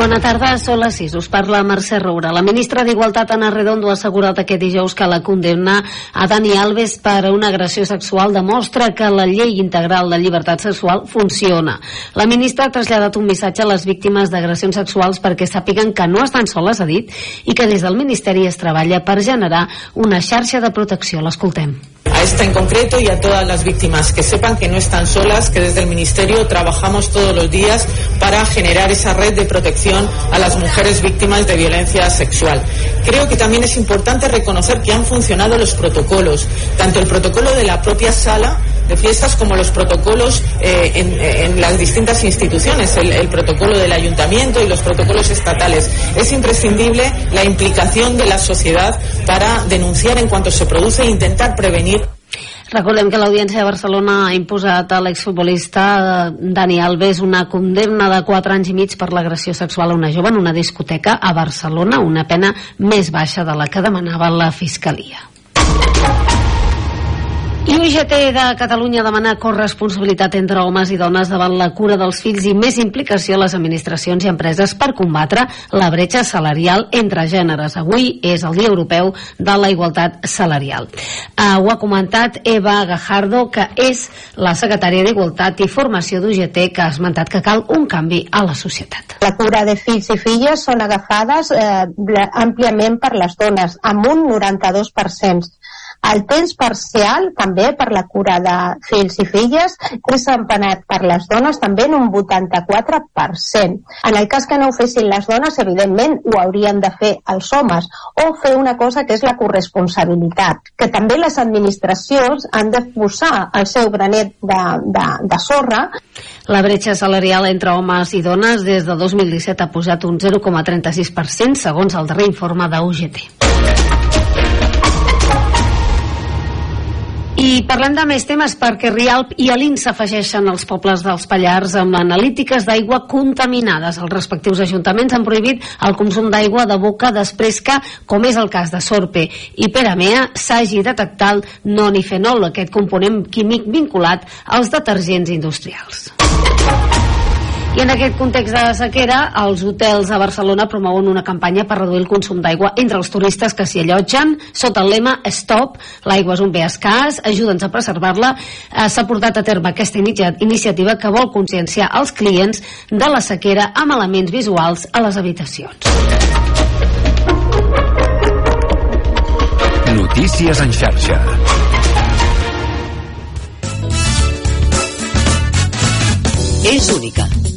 Bona tarda, són les 6. Us parla Mercè Roura. La ministra d'Igualtat, Ana Redondo, ha assegurat aquest dijous que la condemna a Dani Alves per una agressió sexual demostra que la llei integral de llibertat sexual funciona. La ministra ha traslladat un missatge a les víctimes d'agressions sexuals perquè sàpiguen que no estan soles, ha dit, i que des del Ministeri es treballa per generar una xarxa de protecció. L'escoltem a esta en concreto y a todas las víctimas que sepan que no están solas, que desde el Ministerio trabajamos todos los días para generar esa red de protección a las mujeres víctimas de violencia sexual. Creo que también es importante reconocer que han funcionado los protocolos, tanto el protocolo de la propia sala de fiestas como los protocolos eh, en, las distintas instituciones, el protocolo del ayuntamiento y los protocolos estatales. Es imprescindible la implicación de la sociedad para denunciar en cuanto se produce e intentar prevenir Recordem que l'Audiència de Barcelona ha imposat a l'exfutbolista eh, Dani Alves una condemna de 4 anys i mig per l'agressió sexual a una jove en una discoteca a Barcelona, una pena més baixa de la que demanava la Fiscalia. I UGT de Catalunya demana corresponsabilitat entre homes i dones davant la cura dels fills i més implicació a les administracions i empreses per combatre la bretxa salarial entre gèneres. Avui és el Dia Europeu de la Igualtat Salarial. Uh, ho ha comentat Eva Gajardo, que és la secretària d'Igualtat i Formació d'UGT, que ha esmentat que cal un canvi a la societat. La cura de fills i filles són agafades eh, àmpliament per les dones, amb un 92%. El temps parcial, també per la cura de fills i filles, és empanat per les dones també en un 84%. En el cas que no ho fessin les dones, evidentment ho haurien de fer els homes, o fer una cosa que és la corresponsabilitat, que també les administracions han de posar el seu granet de, de, de sorra. La bretxa salarial entre homes i dones des de 2017 ha posat un 0,36% segons el darrer informe d'UGT. I parlem de més temes perquè Rialp i Alin s'afegeixen als pobles dels Pallars amb analítiques d'aigua contaminades. Els respectius ajuntaments han prohibit el consum d'aigua de boca després que, com és el cas de Sorpe i Peramea, s'hagi detectat nonifenol, aquest component químic vinculat als detergents industrials. I en aquest context de sequera, els hotels a Barcelona promouen una campanya per reduir el consum d'aigua entre els turistes que s'hi allotgen sota el lema Stop, l'aigua és un bé escàs, ajuda'ns a preservar-la. Eh, S'ha portat a terme aquesta iniciativa que vol conscienciar els clients de la sequera amb elements visuals a les habitacions. Notícies en xarxa. És única,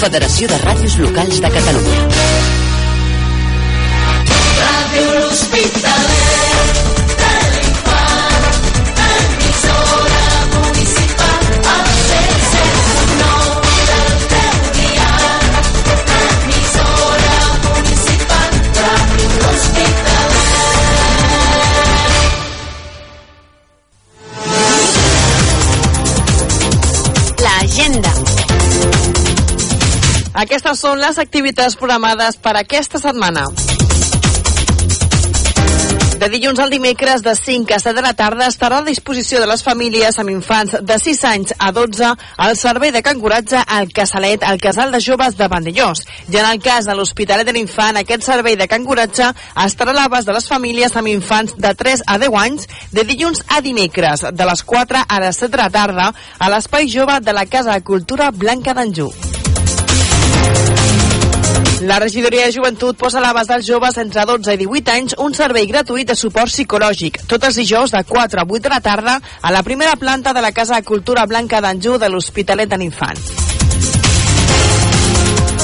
Federació de Ràdios Locals de Catalunya. Ràdio L'Hospitalet Aquestes són les activitats programades per aquesta setmana. De dilluns al dimecres de 5 a 7 de la tarda estarà a disposició de les famílies amb infants de 6 anys a 12 al servei de canguratge al Casalet, al Casal de Joves de Vandellós. I en el cas de l'Hospitalet de l'Infant, aquest servei de canguratge estarà a l'abast de les famílies amb infants de 3 a 10 anys de dilluns a dimecres, de les 4 a les 7 de la tarda, a l'Espai Jove de la Casa de Cultura Blanca d'Anjou. La regidoria de joventut posa a l'abast dels joves entre 12 i 18 anys un servei gratuït de suport psicològic, tots els dijous de 4 a 8 de la tarda a la primera planta de la Casa de Cultura Blanca d'Anjou de l'Hospitalet de l'Infant.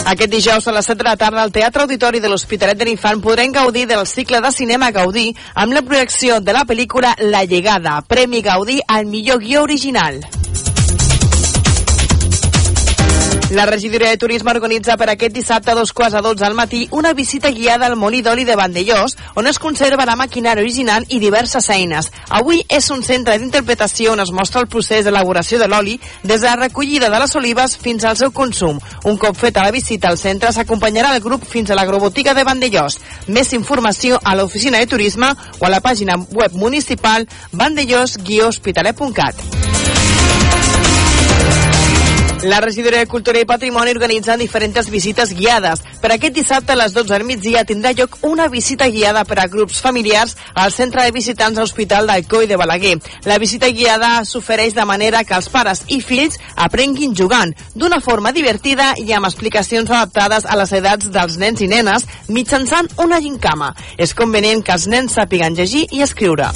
Aquest dijous a les 7 de la tarda al Teatre Auditori de l'Hospitalet de l'Infant podrem gaudir del cicle de cinema Gaudí amb la projecció de la pel·lícula La Llegada, Premi Gaudí al millor guió original. La regidoria de turisme organitza per aquest dissabte a dos quarts a 12 al matí una visita guiada al molí d'oli de Vandellós, on es conserva la maquinària original i diverses eines. Avui és un centre d'interpretació on es mostra el procés d'elaboració de l'oli des de la recollida de les olives fins al seu consum. Un cop feta la visita al centre s'acompanyarà el grup fins a l'agrobotiga de Vandellós. Més informació a l'oficina de turisme o a la pàgina web municipal vandellós-hospitalet.cat. La regidoria de Cultura i Patrimoni organitza diferents visites guiades. Per aquest dissabte a les 12 del migdia tindrà lloc una visita guiada per a grups familiars al centre de visitants de l'Hospital d'Alcoi de Balaguer. La visita guiada s'ofereix de manera que els pares i fills aprenguin jugant, d'una forma divertida i amb explicacions adaptades a les edats dels nens i nenes mitjançant una gincama. És convenient que els nens sàpiguen llegir i escriure.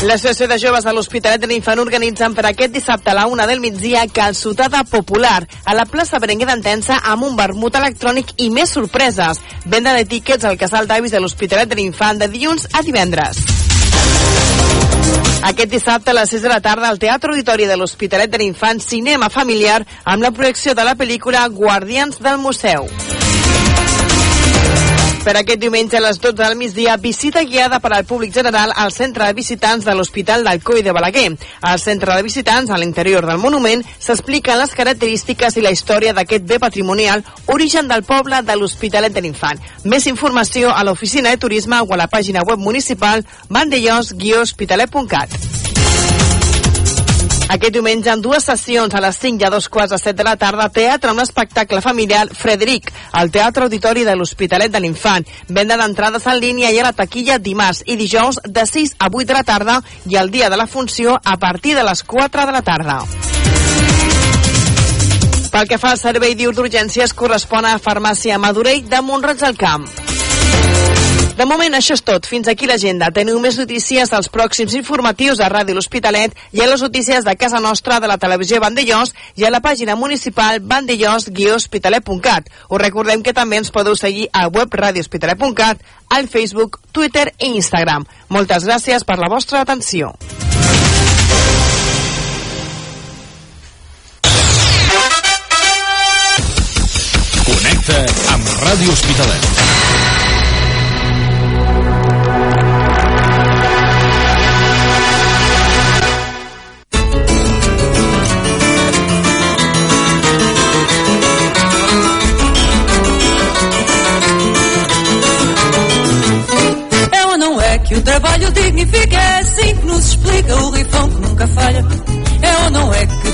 L'Associació de Joves de l'Hospitalet de l'Infant organitzen per aquest dissabte a la una del migdia calçotada popular a la plaça Berenguer d'Entensa amb un vermut electrònic i més sorpreses. Venda de tíquets al casal d'avis de l'Hospitalet de l'Infant de dilluns a divendres. Aquest dissabte a les 6 de la tarda al Teatre Auditori de l'Hospitalet de l'Infant Cinema Familiar amb la projecció de la pel·lícula Guardians del Museu. Per aquest diumenge a les 12 del migdia, visita guiada per al públic general al centre de visitants de l'Hospital d'Alcoi de Balaguer. Al centre de visitants, a l'interior del monument, s'expliquen les característiques i la història d'aquest bé patrimonial, origen del poble de l'Hospitalet de l'Infant. Més informació a l'oficina de turisme o a la pàgina web municipal vandellós-hospitalet.cat. Aquest diumenge, en dues sessions, a les 5 i a dos quarts de 7 de la tarda, teatre amb l'espectacle familiar Frederic, al Teatre Auditori de l'Hospitalet de l'Infant. Venda d'entrades en línia i a la taquilla dimarts i dijous de 6 a 8 de la tarda i el dia de la funció a partir de les 4 de la tarda. Pel que fa al servei d'urgències, correspon a Farmàcia Madurell de Montroig del Camp. De moment, això és tot. Fins aquí l'agenda. Teniu més notícies dels pròxims informatius a Ràdio L'Hospitalet i a les notícies de casa nostra de la televisió Vandellós i a la pàgina municipal vandellós-hospitalet.cat. Us recordem que també ens podeu seguir al web radiohospitalet.cat, al Facebook, Twitter i Instagram. Moltes gràcies per la vostra atenció. Connecta amb Ràdio Hospitalet.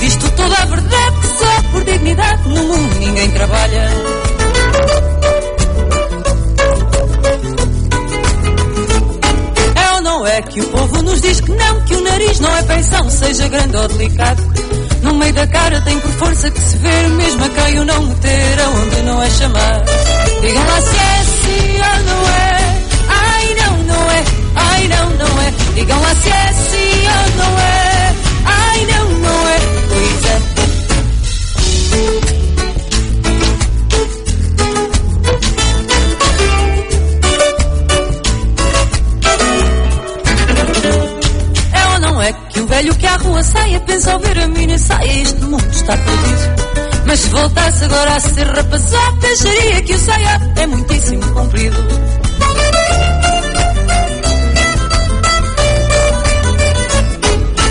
É tu toda a verdade? Que só por dignidade no mundo ninguém trabalha. É ou não é que o povo nos diz que não, que o nariz não é pensão, seja grande ou delicado. No meio da cara tem por força que se vê, mesmo a quem o não meter aonde não é chamar. Digam lá se é sim ou não é. Ai não, não é. Ai não, não é. Digam lá se é sim ou não é. Velho que à rua saia pensa ao ver a mina saia este mundo está perdido. Mas se voltasse agora a ser rapazote, acharia que o saia é muitíssimo comprido.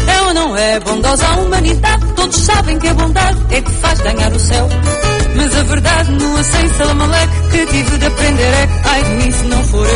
É ou não é bondosa a humanidade? Todos sabem que a bondade é que faz ganhar o céu. Mas a verdade não sei salamaleque que tive de aprender é que ai de mim se não for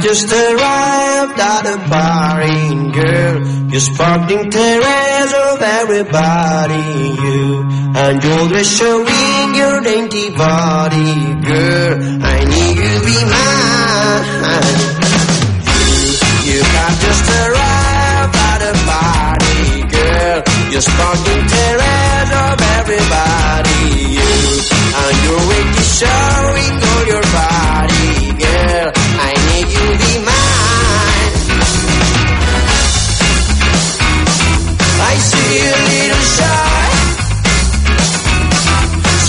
just arrived at a party, girl. You're sparkling terrace of everybody, you. And you're just showing your dainty body, girl. I need you to be mine. You, you got just arrived at a party, girl. You're sparkling terrace of everybody, you. And you're showing all your body, to be mine. I see a little shy.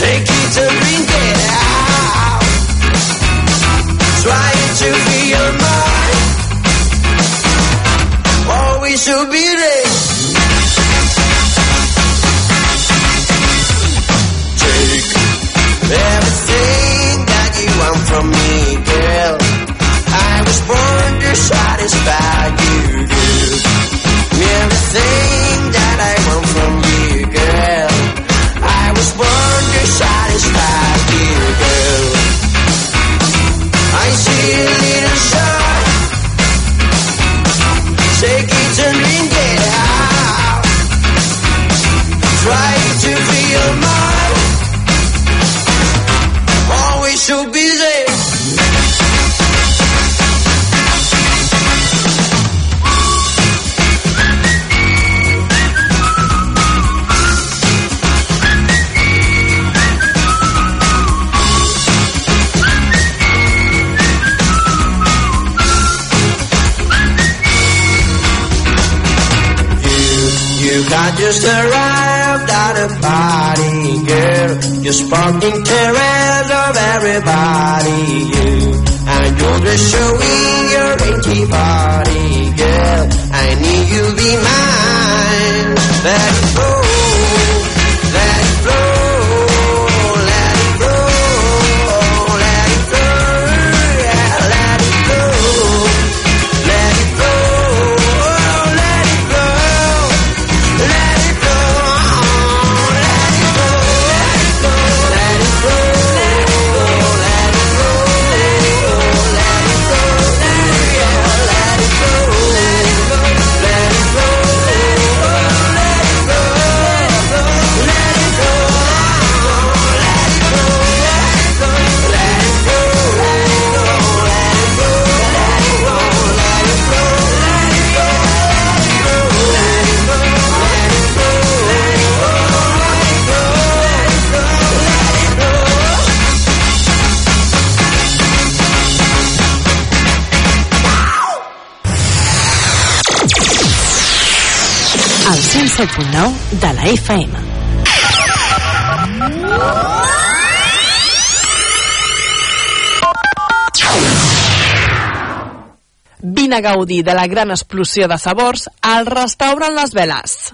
Take it and bring it out, try to be mine. Satisfy you, girl. Everything that I want from you, girl. I was born to satisfy you, girl. I see a Got just arrived at a party, girl. You're sparking terrors of everybody, you. And you're just showing your dainty body, girl. I need you be mine. Let 107.9 de la FM. Vine a gaudir de la gran explosió de sabors al restaurant Les Veles.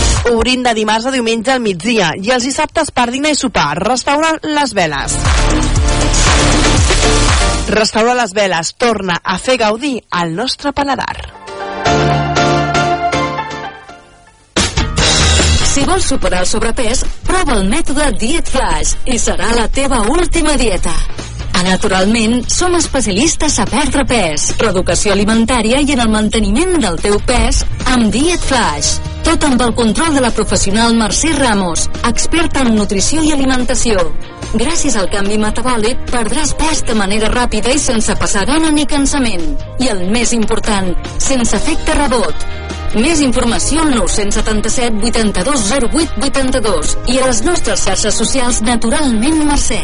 Obrint de dimarts a diumenge al migdia i els dissabtes per dinar i sopar. Restaurant Les Veles. Restaurant Les Veles torna a fer gaudir al nostre paladar. Si vols superar el sobrepès, prova el mètode Diet Flash i serà la teva última dieta. A Naturalment, som especialistes a perdre pes, reeducació alimentària i en el manteniment del teu pes amb Diet Flash. Tot amb el control de la professional Mercè Ramos, experta en nutrició i alimentació. Gràcies al canvi metabòlic, perdràs pes de manera ràpida i sense passar gana ni cansament. I el més important, sense efecte rebot. Més informació al 977 82 08 82 i a les nostres xarxes socials Naturalment Mercè.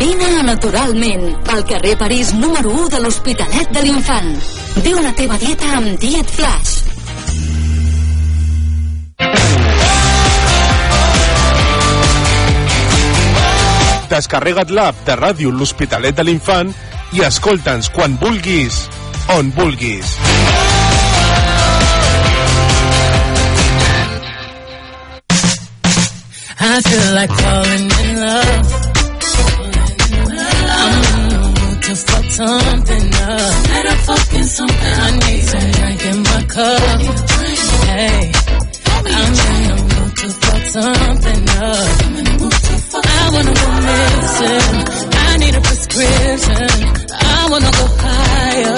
Vine a Naturalment, al carrer París número 1 de l'Hospitalet de l'Infant. Viu la teva dieta amb Diet Flash. Descarrega't l'app de ràdio L'Hospitalet de l'Infant i escolta'ns quan vulguis, on vulguis. I feel like falling in love. I'm in the mood to fuck something up. Better fucking something. I need some drink in my cup. Hey, I'm in the mood to fuck something up. I wanna go missing. I need a prescription. I wanna go higher.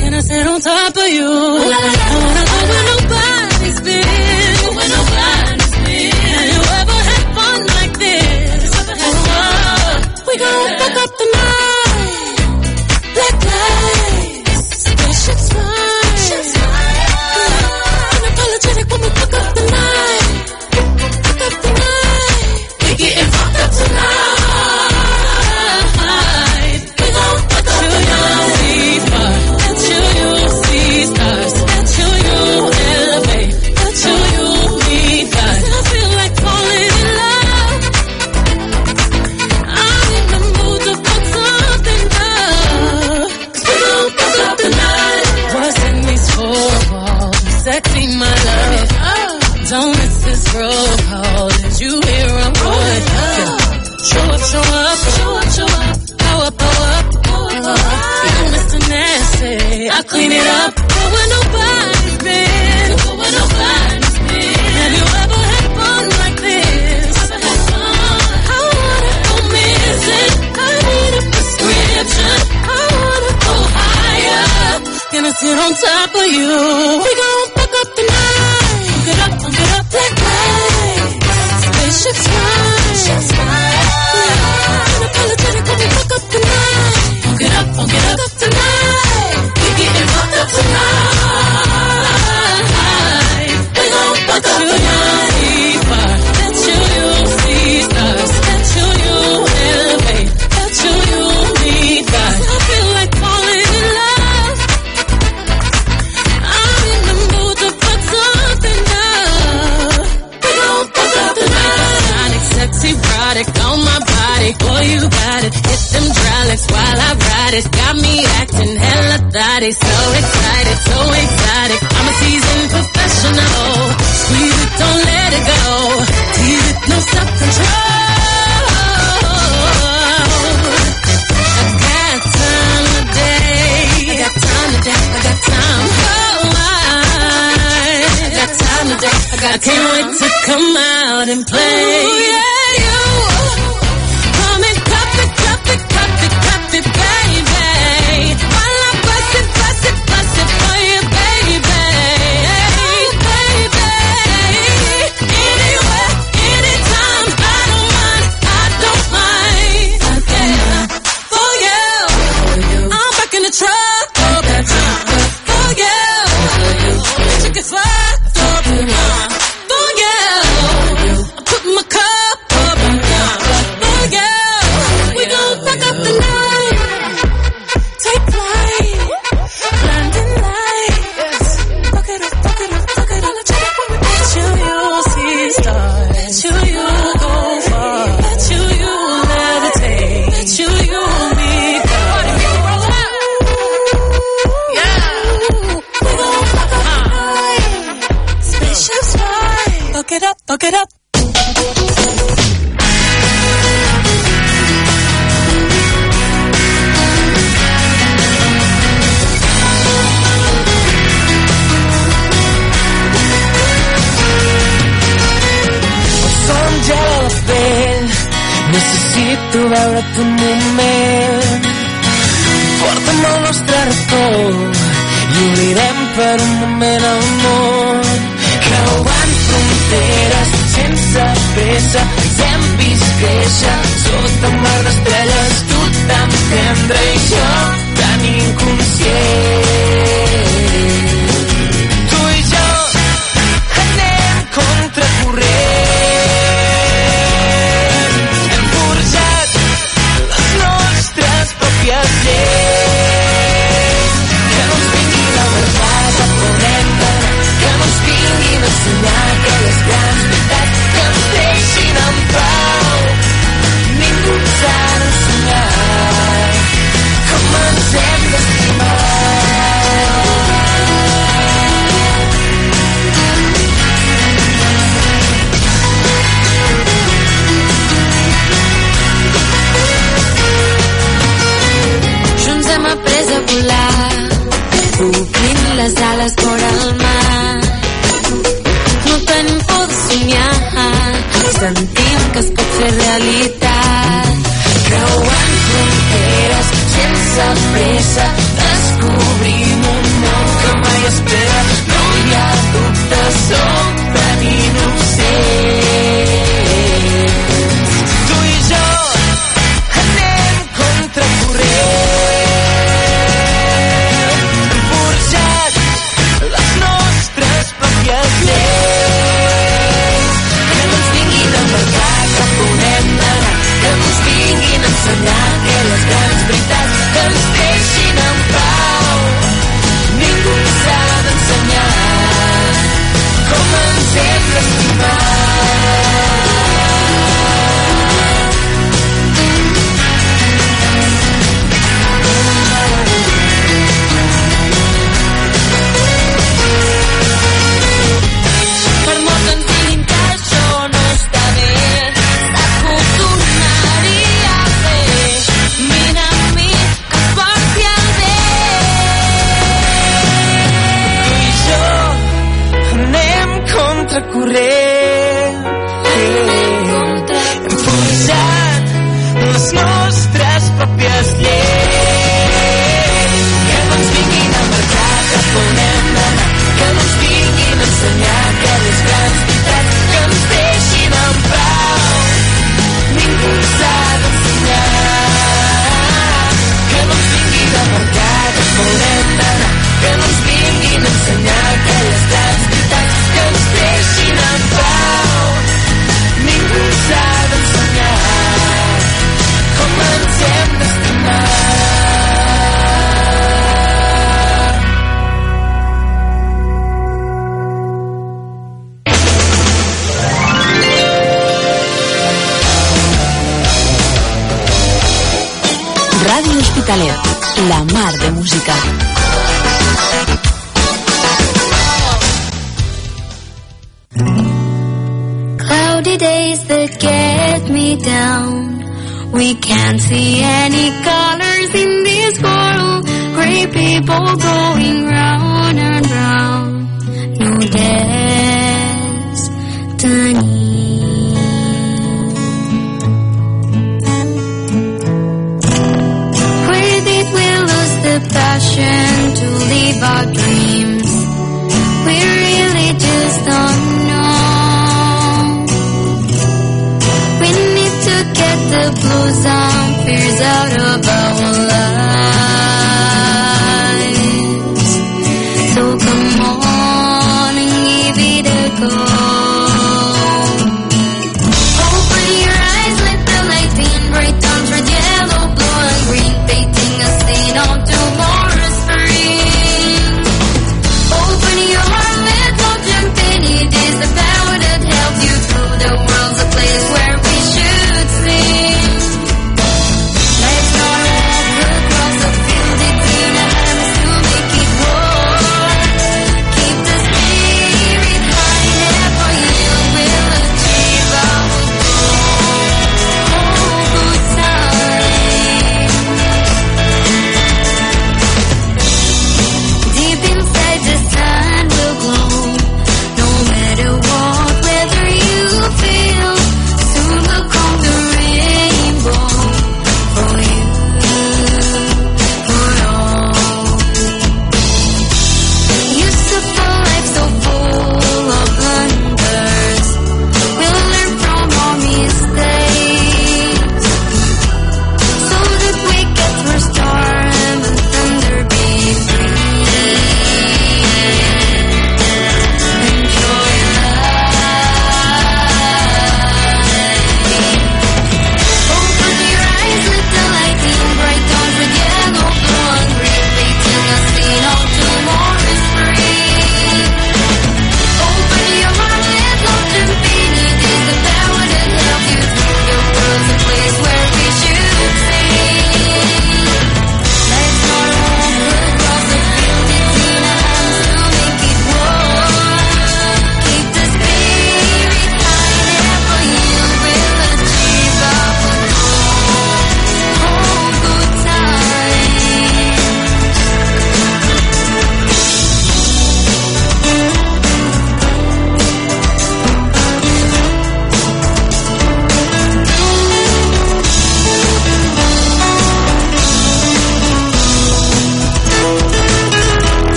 Can I sit on top of you? I wanna go where nobody's been. exotic, got me acting hella thotty. So excited, so excited. I'm a seasoned professional. Squeeze it, don't let it go. Tease it, no self control. I got time today. I got time today. I got time. Oh my. I got time today. I got time. I can't wait to come out and play. Ooh, yeah. Porta't un moment. Porta'm el nostre retorn i oblidem per un moment el món. Creuant fronteres sense pressa ens hem vist créixer sota un mar d'estrelles tu tan i jo tan inconscient. Sonar aquelles grans veritats que ens deixin en pau. Ningú s'ha de sonar com ens hem d'estimar. Junts hem après a volar, obrint les ales vora el mar. sentim que es pot fer realitat. Creuant fronteres sense pressa, descobrim un món que mai espera. No hi ha dubtes, som Británicas, británicas. the blues, I'm out above.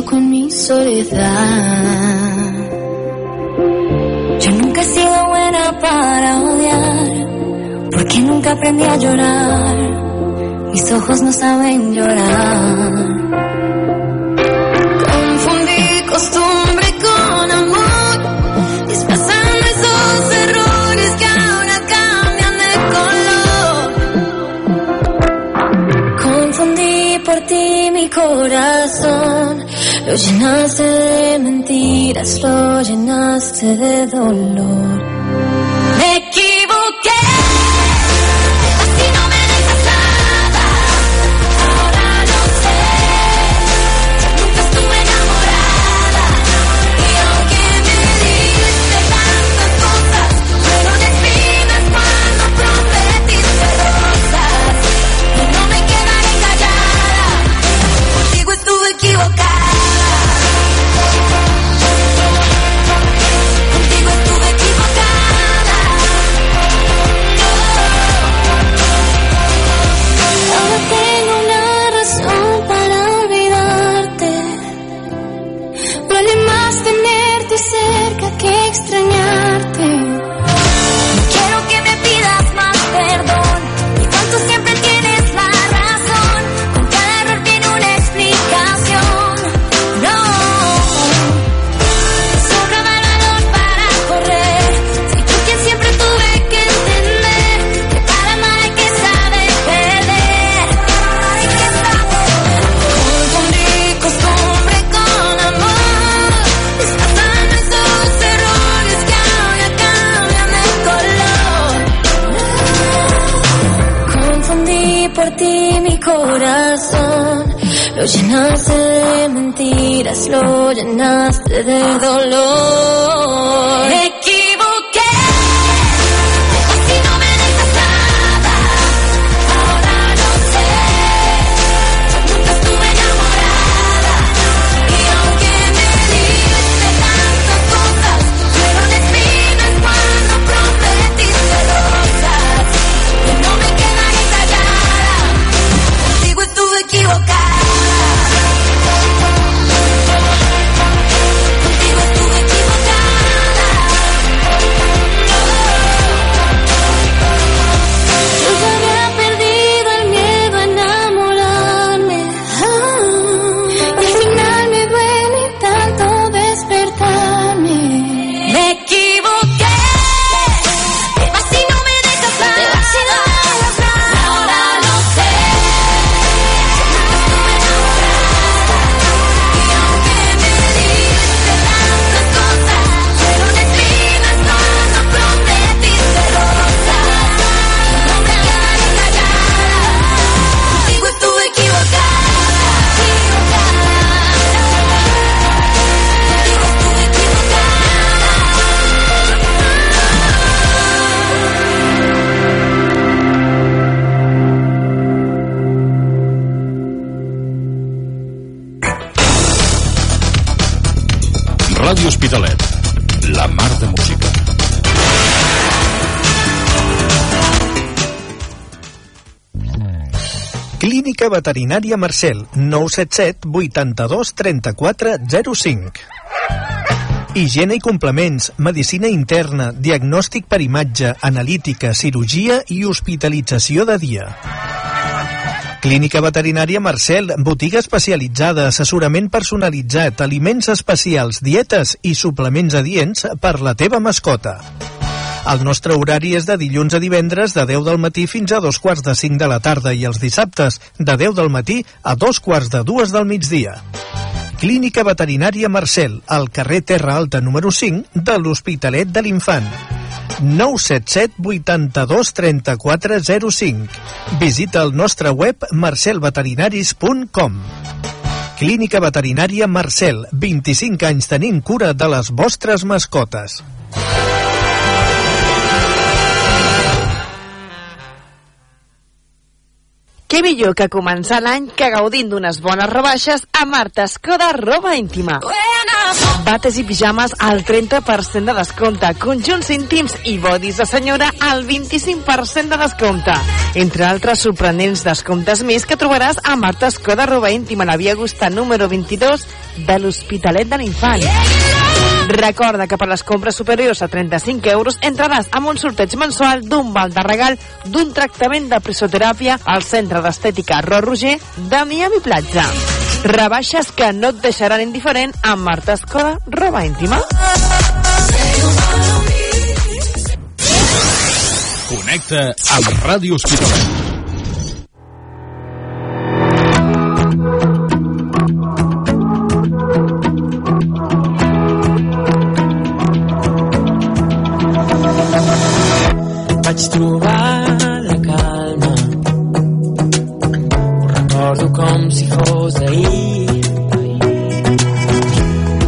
Con mi soledad. Yo nunca he sido buena para odiar. Porque nunca aprendí a llorar. Mis ojos no saben llorar. Confundí costumbre con amor. Disfrazando esos errores que ahora cambian de color. Confundí por ti mi corazón. Lo llenaste de mentiras, lo llenaste de dolor. Por ti mi corazón. Lo llenaste de mentiras, lo llenaste de dolor. Veterinària Marcel, 977 82 34 05. Higiene i complements, medicina interna, diagnòstic per imatge, analítica, cirurgia i hospitalització de dia. Clínica Veterinària Marcel, botiga especialitzada, assessorament personalitzat, aliments especials, dietes i suplements adients per la teva mascota. El nostre horari és de dilluns a divendres de 10 del matí fins a dos quarts de 5 de la tarda i els dissabtes de 10 del matí a dos quarts de dues del migdia. Clínica Veterinària Marcel, al carrer Terra Alta número 5 de l'Hospitalet de l'Infant. 977 82 34 05. Visita el nostre web marcelveterinaris.com. Clínica Veterinària Marcel, 25 anys tenint cura de les vostres mascotes. Què millor que començar l'any que gaudint d'unes bones rebaixes a Marta Escoda Roba Íntima. When Bates i pijames al 30% de descompte. Conjunts íntims i bodis de senyora al 25% de descompte. Entre altres sorprenents descomptes més que trobaràs a Marta Escoda Roba Íntima, la Via Augusta número 22 de l'Hospitalet de l'Infant. Recorda que per les compres superiors a 35 euros entraràs amb un sorteig mensual d'un val de regal d'un tractament de presoteràpia al Centre d'Estètica Ro Roger de Miami Platja. Rebaixes que no et deixaran indiferent amb Marta Escoda, roba íntima. Connecta amb Ràdio Hospitalet. Vaig trobar la calma Ho recordo com si fos ahir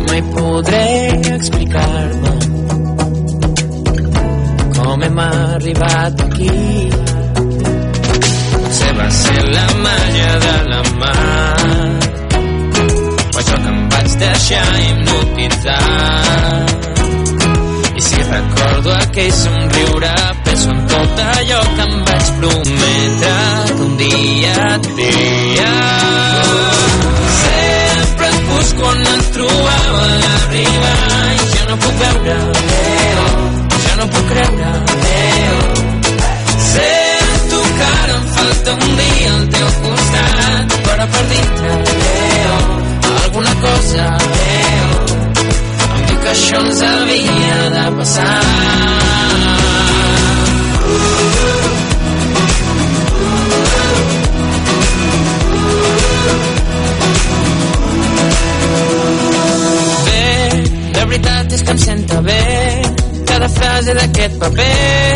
Mai podré explicar-me. Com hem arribat aquí. Potser va ser la màgia de la mar. O això que em vaig deixar hipnotitzar i si recordo aquell somriure penso en tot allò que em vaig prometre que un dia et diria veure Leo, ja no puc creure. Leo sento que ara em falta un dia al teu costat però per dintre. Alguna cosa. Leo em diu que això ens havia de passar. bé, veritat és que em senta bé. Cada frase d'aquest paper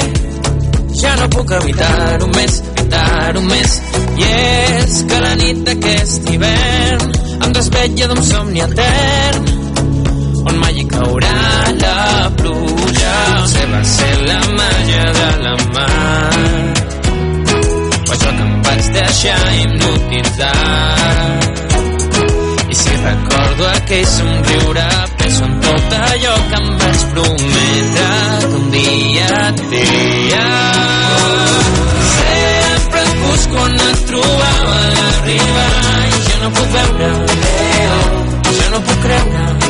ja no puc evitar-ho més, evitar-ho més. I és que la nit d'aquest hivern em desvetlla d'un somni etern on mai hi caurà la pluja. Potser va ser la màgia de la mar. O això que em vaig deixar hipnotitzar. I si recordo aquell somriure en tot allò que em vaig prometre que un dia et diria. Sempre et busco on et trobava a la riba i ja no puc veure ja no puc creure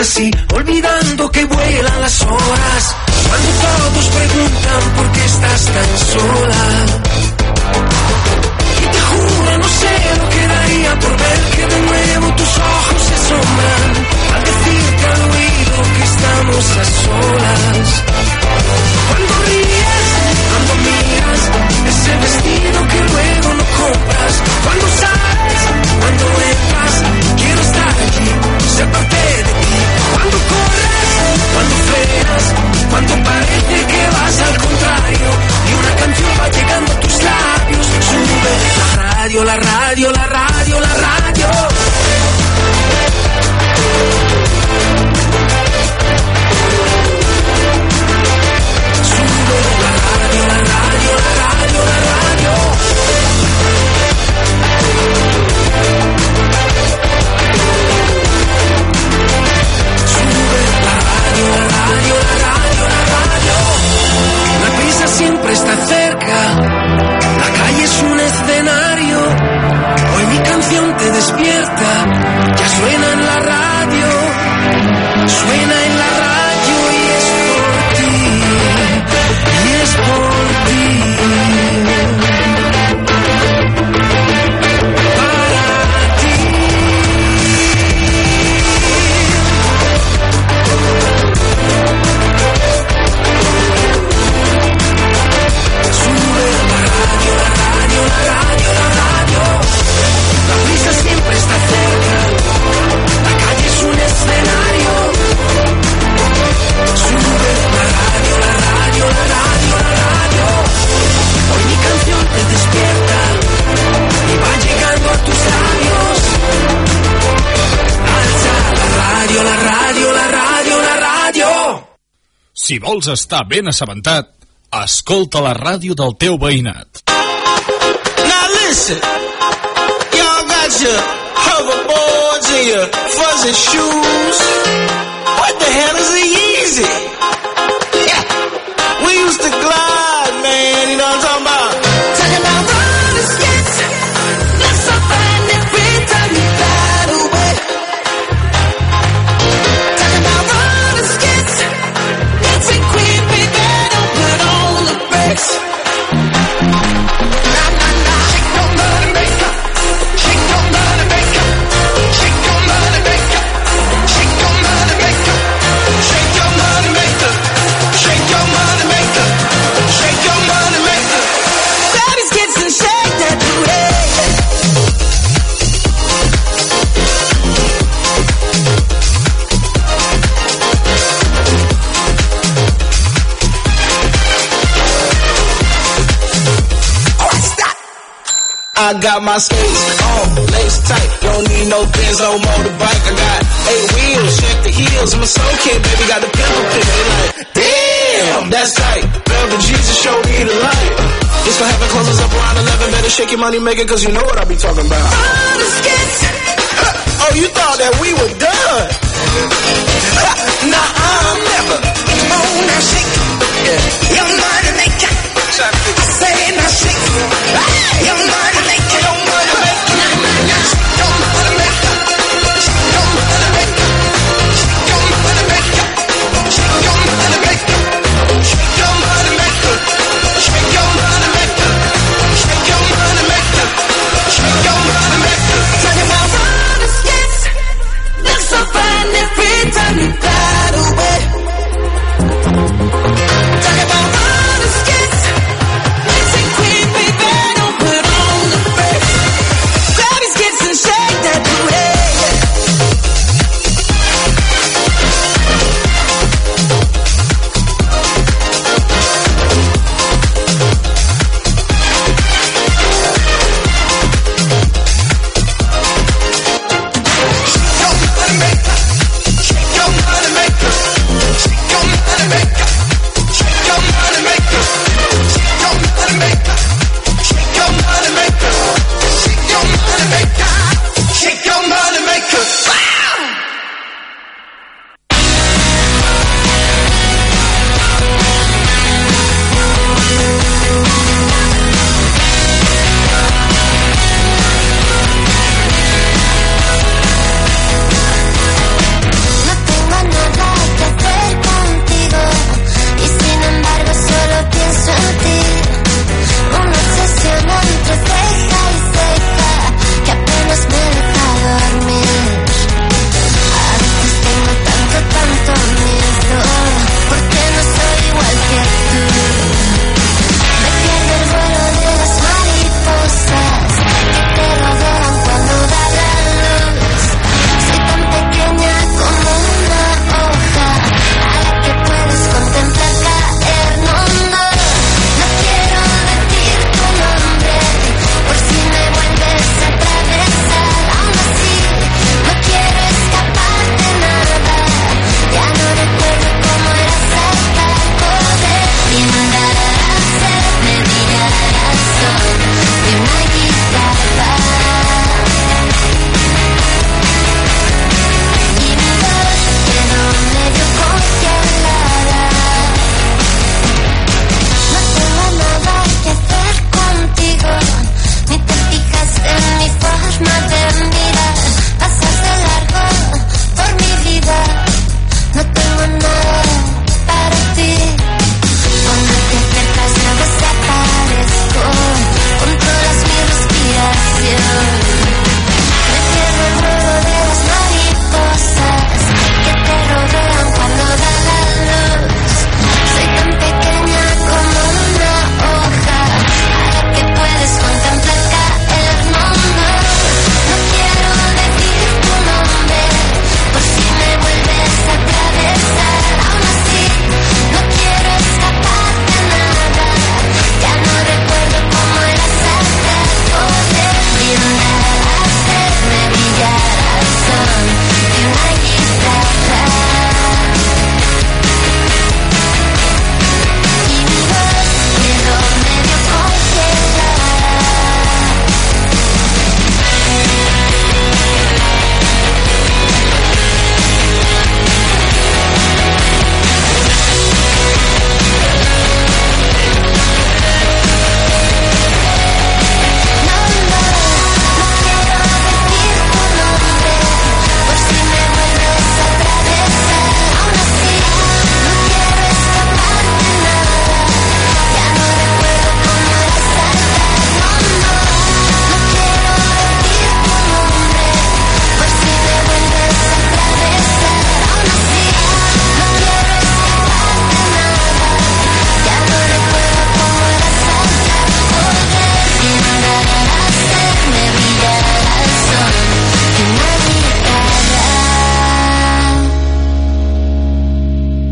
así Si vols estar ben assabentat, escolta la ràdio del teu veïnat. Now listen, y'all got your hoverboards and your fuzzy shoes. What the hell is the I got my skates on, legs tight. Don't need no pins on motorbike. I got eight wheels, check the heels. I'm a soul kid, baby, got the pimple pin. They like, damn, that's tight. Baby, Jesus showed me the light. This gonna happen, closes up around 11. Better shake your money maker, cause you know what I be talking about. Oh, you thought that we were done? nah, I'm never. Oh, Hey, everybody make it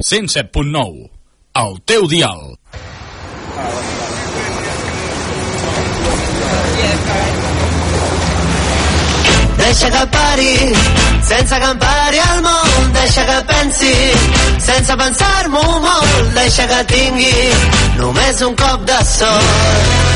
107.9. El teu dial. Deixa que pari, sense que em pari el món. Deixa que pensi, sense pensar-m'ho molt. Deixa que tingui només un cop de sort.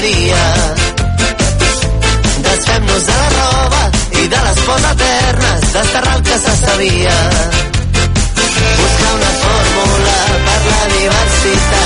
Gosadia. Desfem-nos de la roba i de les pors eternes, desterrar el que se sabia. Buscar una fórmula per la diversitat,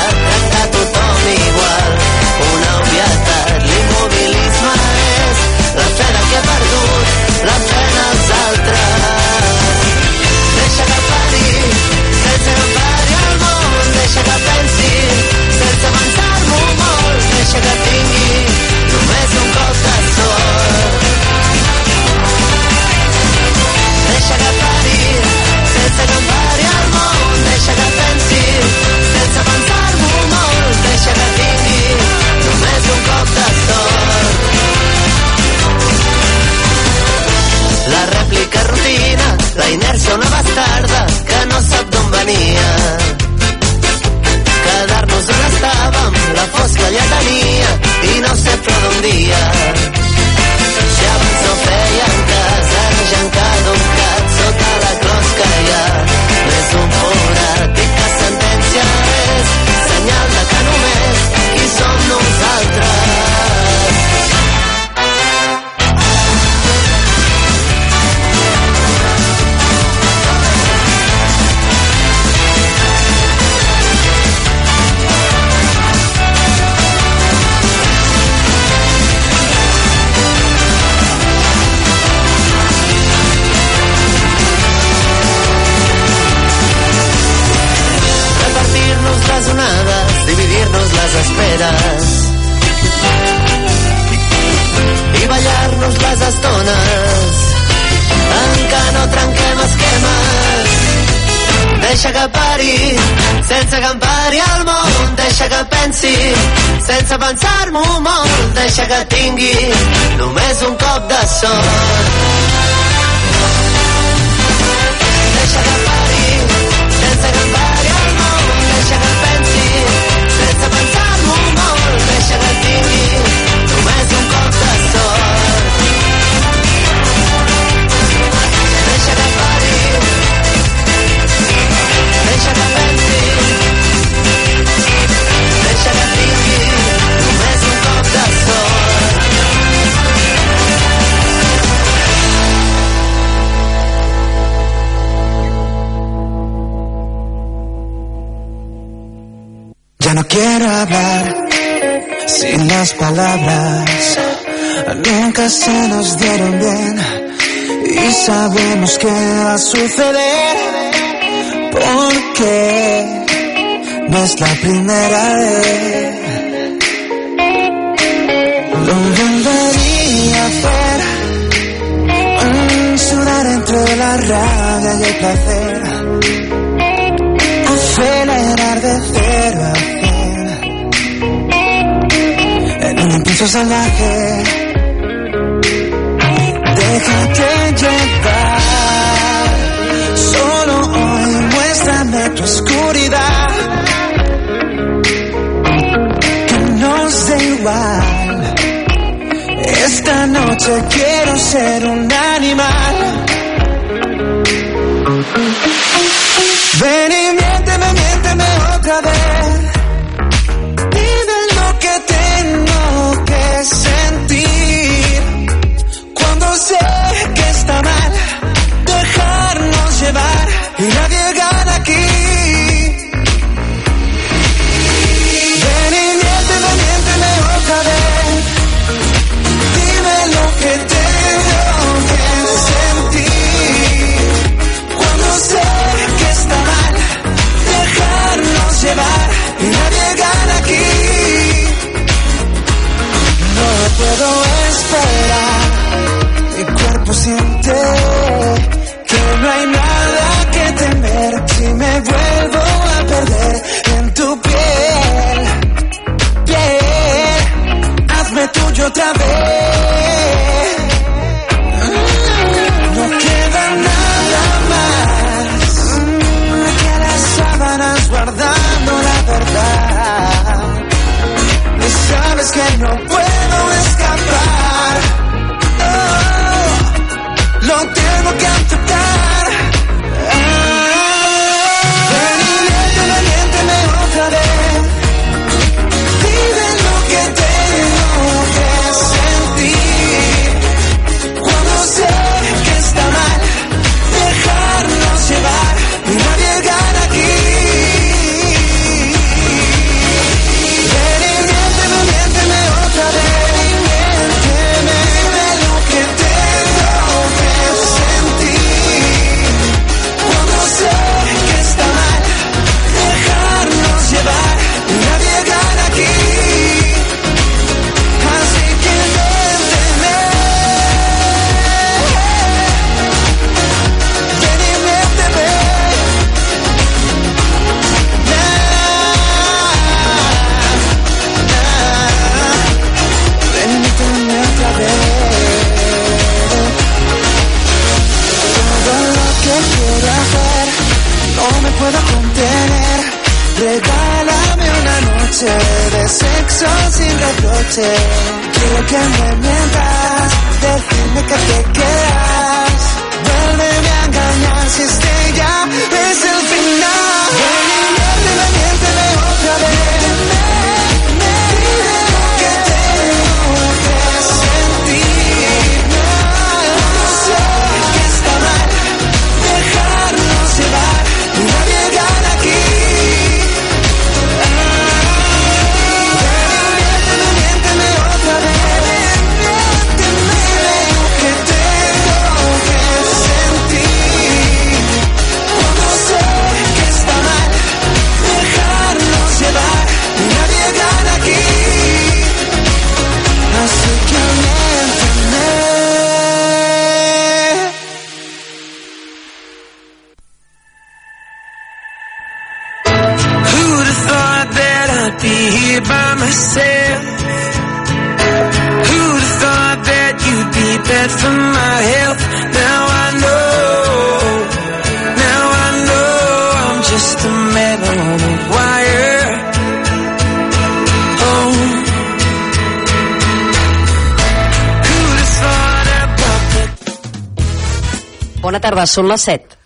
inèrcia una bastarda que no sap d'on venia. Quedar-nos on estàvem, la fosca ja tenia i no sé però d'un dia. Si abans no feien cas, Deixa que pari, sense que em pari el món, deixa que pensi, sense pensar-m'ho molt, deixa que tingui només un cop de sort. Deixa que pari, quiero hablar sin las palabras. Nunca se nos dieron bien y sabemos que va a suceder porque no es la primera vez. Lo volvería a hacer, sudar entre la rabia y el placer, acelerar de cero impulso salvaje. Déjate llevar, solo hoy muéstrame tu oscuridad, que nos dé igual. Esta noche quiero ser un animal. can són les 7.